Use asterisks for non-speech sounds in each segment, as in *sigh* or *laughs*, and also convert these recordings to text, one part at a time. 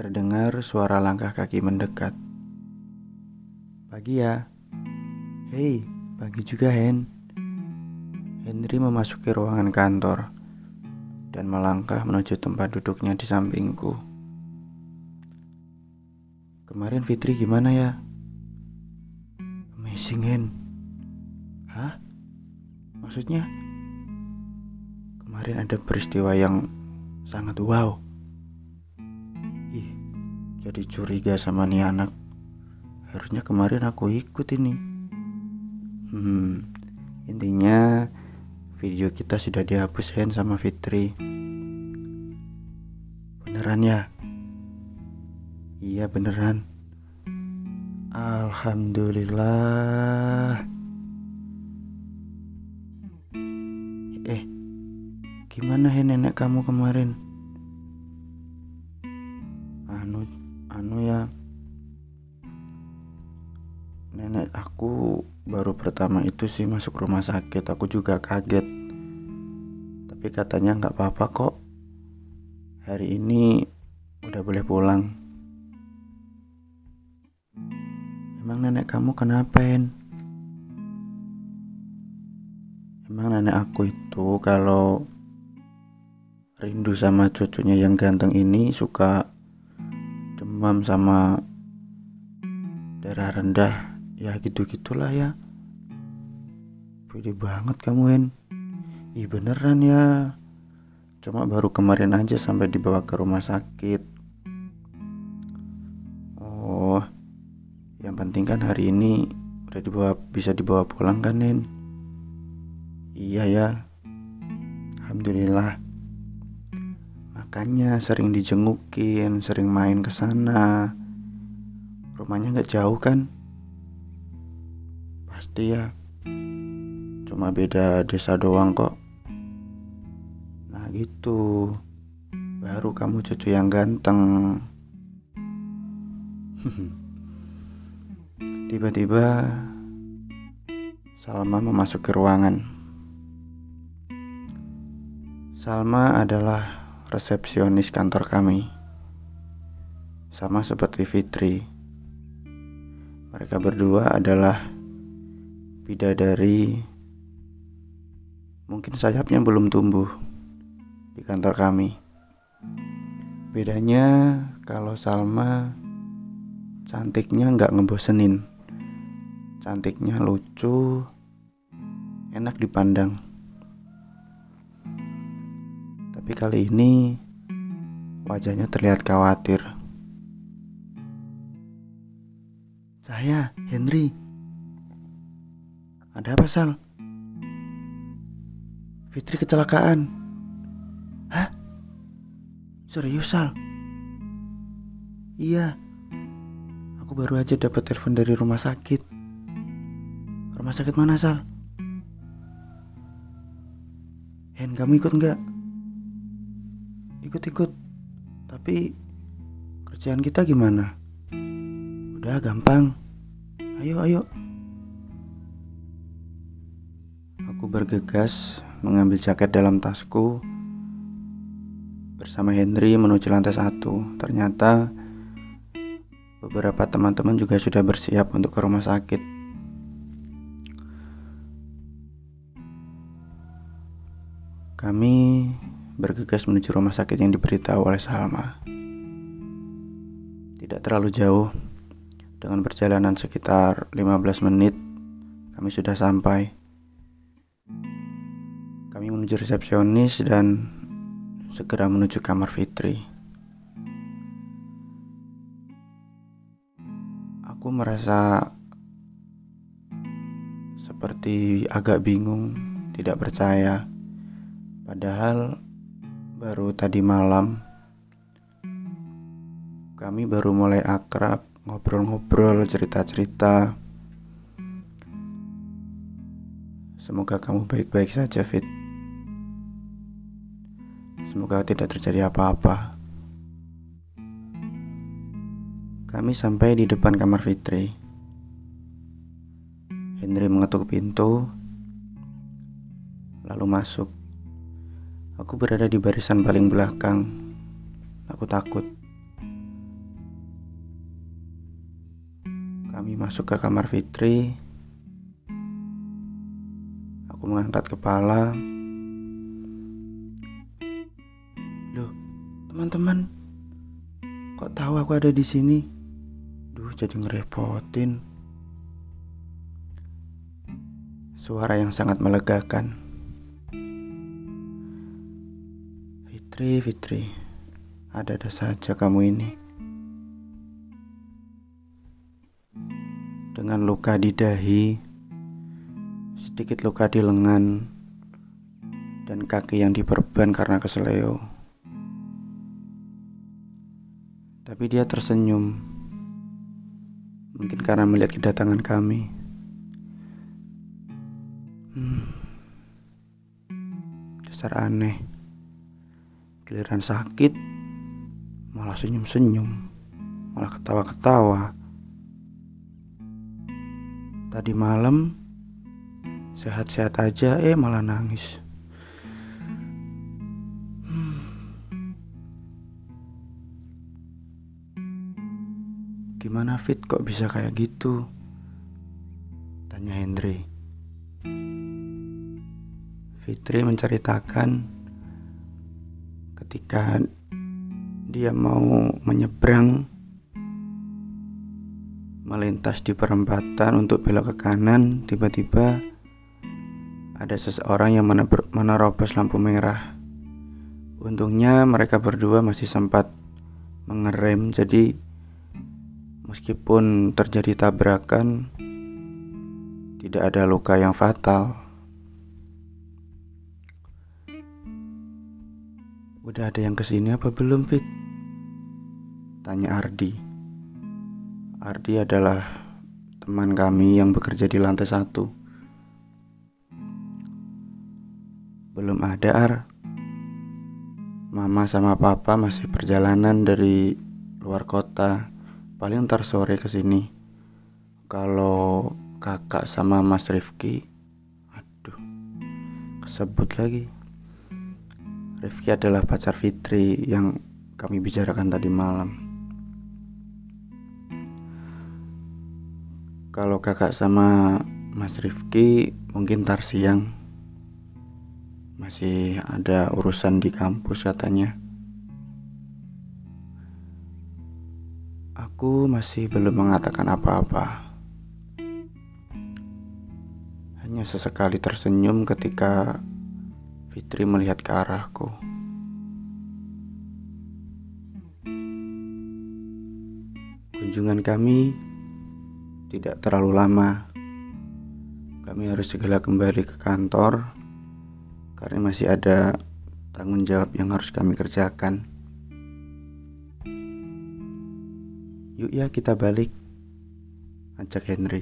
Terdengar suara langkah kaki mendekat. Pagi ya. Hei, pagi juga Hen. Henry memasuki ruangan kantor dan melangkah menuju tempat duduknya di sampingku. Kemarin Fitri gimana ya? Amazing Hen. Hah? Maksudnya? Kemarin ada peristiwa yang sangat wow. Jadi curiga sama nih anak. Harusnya kemarin aku ikut ini. Hmm, intinya video kita sudah dihapus Hen sama Fitri. Beneran ya? Iya beneran. Alhamdulillah. Eh, gimana Hen nenek kamu kemarin? Nenek aku baru pertama itu sih masuk rumah sakit. Aku juga kaget. Tapi katanya nggak apa-apa kok. Hari ini udah boleh pulang. Emang nenek kamu kenapa, Hen? Emang nenek aku itu kalau rindu sama cucunya yang ganteng ini suka demam sama darah rendah ya gitu-gitulah ya. Pede banget kamu Hen. Ih beneran ya. Cuma baru kemarin aja sampai dibawa ke rumah sakit. Oh yang penting kan hari ini udah dibawa bisa dibawa pulang kan Hen? Iya ya. Alhamdulillah. Makanya sering dijengukin sering main ke sana. Rumahnya nggak jauh kan pasti ya. Cuma beda desa doang kok. Nah gitu. Baru kamu cucu yang ganteng. *laughs* Tiba-tiba Salma memasuki ruangan. Salma adalah resepsionis kantor kami. Sama seperti Fitri. Mereka berdua adalah bidadari mungkin sayapnya belum tumbuh di kantor kami. Bedanya kalau Salma cantiknya nggak ngebosenin, cantiknya lucu, enak dipandang. Tapi kali ini wajahnya terlihat khawatir. Saya, Henry. Ada apa, Sal? Fitri kecelakaan. Hah? Serius, Sal? Iya. Aku baru aja dapat telepon dari rumah sakit. Rumah sakit mana, Sal? Hen, kamu ikut nggak? Ikut-ikut. Tapi kerjaan kita gimana? Udah gampang. Ayo, ayo. Bergegas mengambil jaket dalam tasku bersama Henry menuju lantai satu. Ternyata beberapa teman-teman juga sudah bersiap untuk ke rumah sakit. Kami bergegas menuju rumah sakit yang diberitahu oleh Salma. Tidak terlalu jauh, dengan perjalanan sekitar 15 menit, kami sudah sampai. Menuju resepsionis dan segera menuju kamar Fitri. Aku merasa seperti agak bingung, tidak percaya. Padahal baru tadi malam kami baru mulai akrab, ngobrol-ngobrol, cerita-cerita. Semoga kamu baik-baik saja, Fit. Semoga tidak terjadi apa-apa. Kami sampai di depan kamar Fitri. Henry mengetuk pintu, lalu masuk. Aku berada di barisan paling belakang. Aku takut. Kami masuk ke kamar Fitri. Aku mengangkat kepala, teman-teman, kok tahu aku ada di sini? Duh, jadi ngerepotin. Suara yang sangat melegakan. Fitri, Fitri, ada-ada saja kamu ini. Dengan luka di dahi, sedikit luka di lengan, dan kaki yang diperban karena keseleo. Tapi dia tersenyum, mungkin karena melihat kedatangan kami. Hmm. Dasar aneh. Giliran sakit malah senyum-senyum, malah ketawa-ketawa. Tadi malam sehat-sehat aja eh malah nangis. Gimana Fit kok bisa kayak gitu? Tanya Hendry. Fitri menceritakan ketika dia mau menyeberang melintas di perempatan untuk belok ke kanan tiba-tiba ada seseorang yang menerobos lampu merah untungnya mereka berdua masih sempat mengerem jadi meskipun terjadi tabrakan tidak ada luka yang fatal Udah ada yang ke sini apa belum, Fit? Tanya Ardi. Ardi adalah teman kami yang bekerja di lantai satu. Belum ada, Ar. Mama sama papa masih perjalanan dari luar kota. Paling ntar sore ke sini. Kalau kakak sama Mas Rifki, aduh, kesebut lagi. Rifki adalah pacar Fitri yang kami bicarakan tadi malam. Kalau kakak sama Mas Rifki mungkin tar siang masih ada urusan di kampus katanya. Aku masih belum mengatakan apa-apa. Hanya sesekali tersenyum ketika Fitri melihat ke arahku. Kunjungan kami tidak terlalu lama. Kami harus segera kembali ke kantor karena masih ada tanggung jawab yang harus kami kerjakan. Yuk ya kita balik, ajak Henry.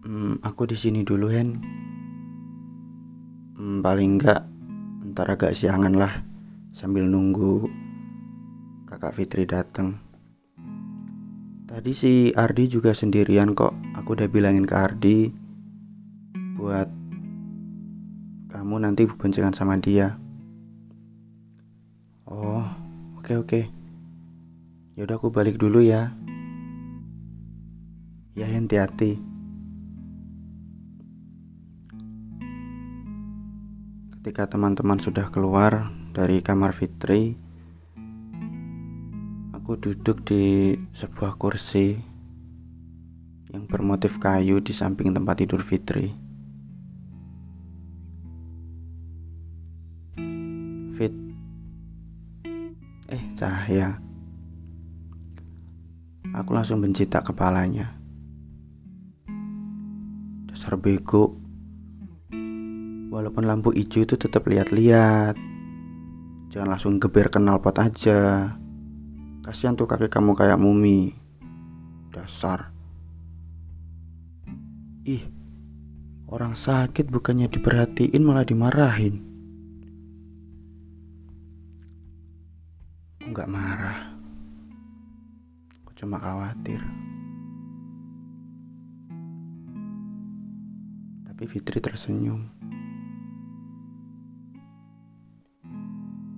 Hmm, aku di sini dulu Hen. Hmm, paling enggak ntar agak siangan lah sambil nunggu kakak Fitri datang tadi si Ardi juga sendirian kok. Aku udah bilangin ke Ardi buat kamu nanti boncengan sama dia. Oh oke okay, oke. okay. Yaudah aku balik dulu ya ya hati-hati Ketika teman-teman sudah keluar dari kamar Fitri, aku duduk di sebuah kursi yang bermotif kayu di samping tempat tidur Fitri. Fit, eh cahaya. Aku langsung benci tak kepalanya. Dasar bego, Walaupun lampu hijau itu tetap lihat-lihat. Jangan langsung geber kenal pot aja. Kasihan tuh kaki kamu kayak mumi. Dasar. Ih, orang sakit bukannya diperhatiin malah dimarahin. Aku nggak marah. Aku cuma khawatir. Tapi Fitri tersenyum.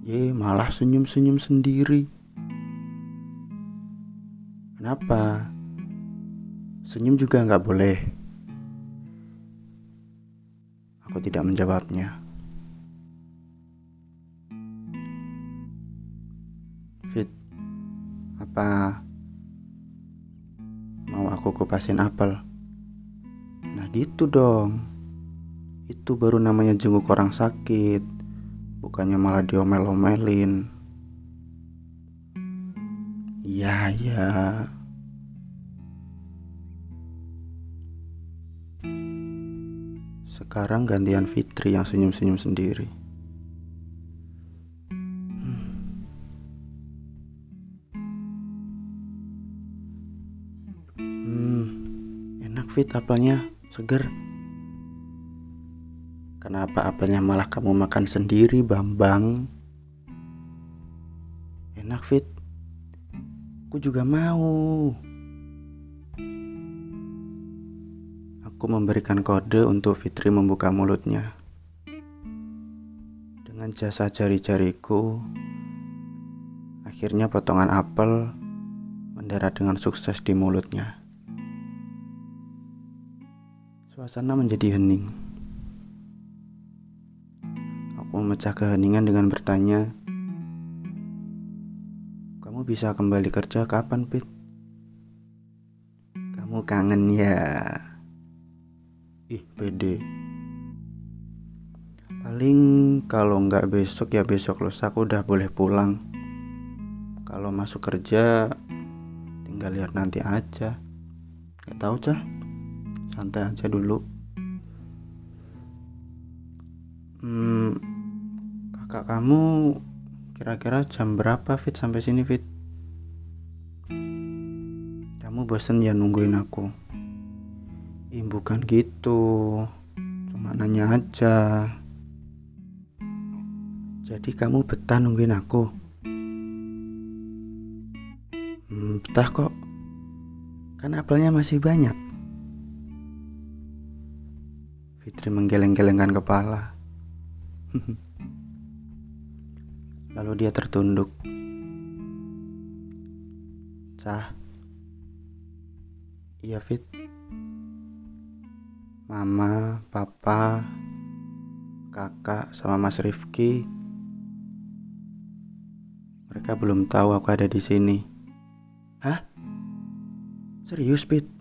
Ye malah senyum-senyum sendiri. Kenapa? Senyum juga nggak boleh. Aku tidak menjawabnya. Fit, apa aku kupasin apel? Nah gitu dong. Itu baru namanya jenguk orang sakit. Bukannya malah diomel-omelin. Iya, ya. Sekarang gantian Fitri yang senyum-senyum sendiri. Fit apelnya, seger. Kenapa apelnya malah kamu makan sendiri, Bambang? Enak Fit. Aku juga mau. Aku memberikan kode untuk Fitri membuka mulutnya. Dengan jasa jari-jariku, akhirnya potongan apel mendarat dengan sukses di mulutnya. Suasana menjadi hening. Aku memecah keheningan dengan bertanya, "Kamu bisa kembali kerja kapan, Pit?" "Kamu kangen ya?" Ih, pede. Paling kalau nggak besok ya besok lusa aku udah boleh pulang. Kalau masuk kerja tinggal lihat nanti aja. Gak tahu cah. Santai aja dulu. Hmm, kakak kamu kira-kira jam berapa Fit sampai sini Fit? Kamu bosen ya nungguin aku? Ih, bukan gitu. Cuma nanya aja. Jadi kamu betah nungguin aku? Hmm, betah kok. Kan apelnya masih banyak. Fitri menggeleng-gelengkan kepala. *laughs* Lalu dia tertunduk. Cah. Iya, Fit mama, papa, kakak, sama Mas Rifki. Mereka belum tahu aku ada di sini. Hah? Serius, Pit?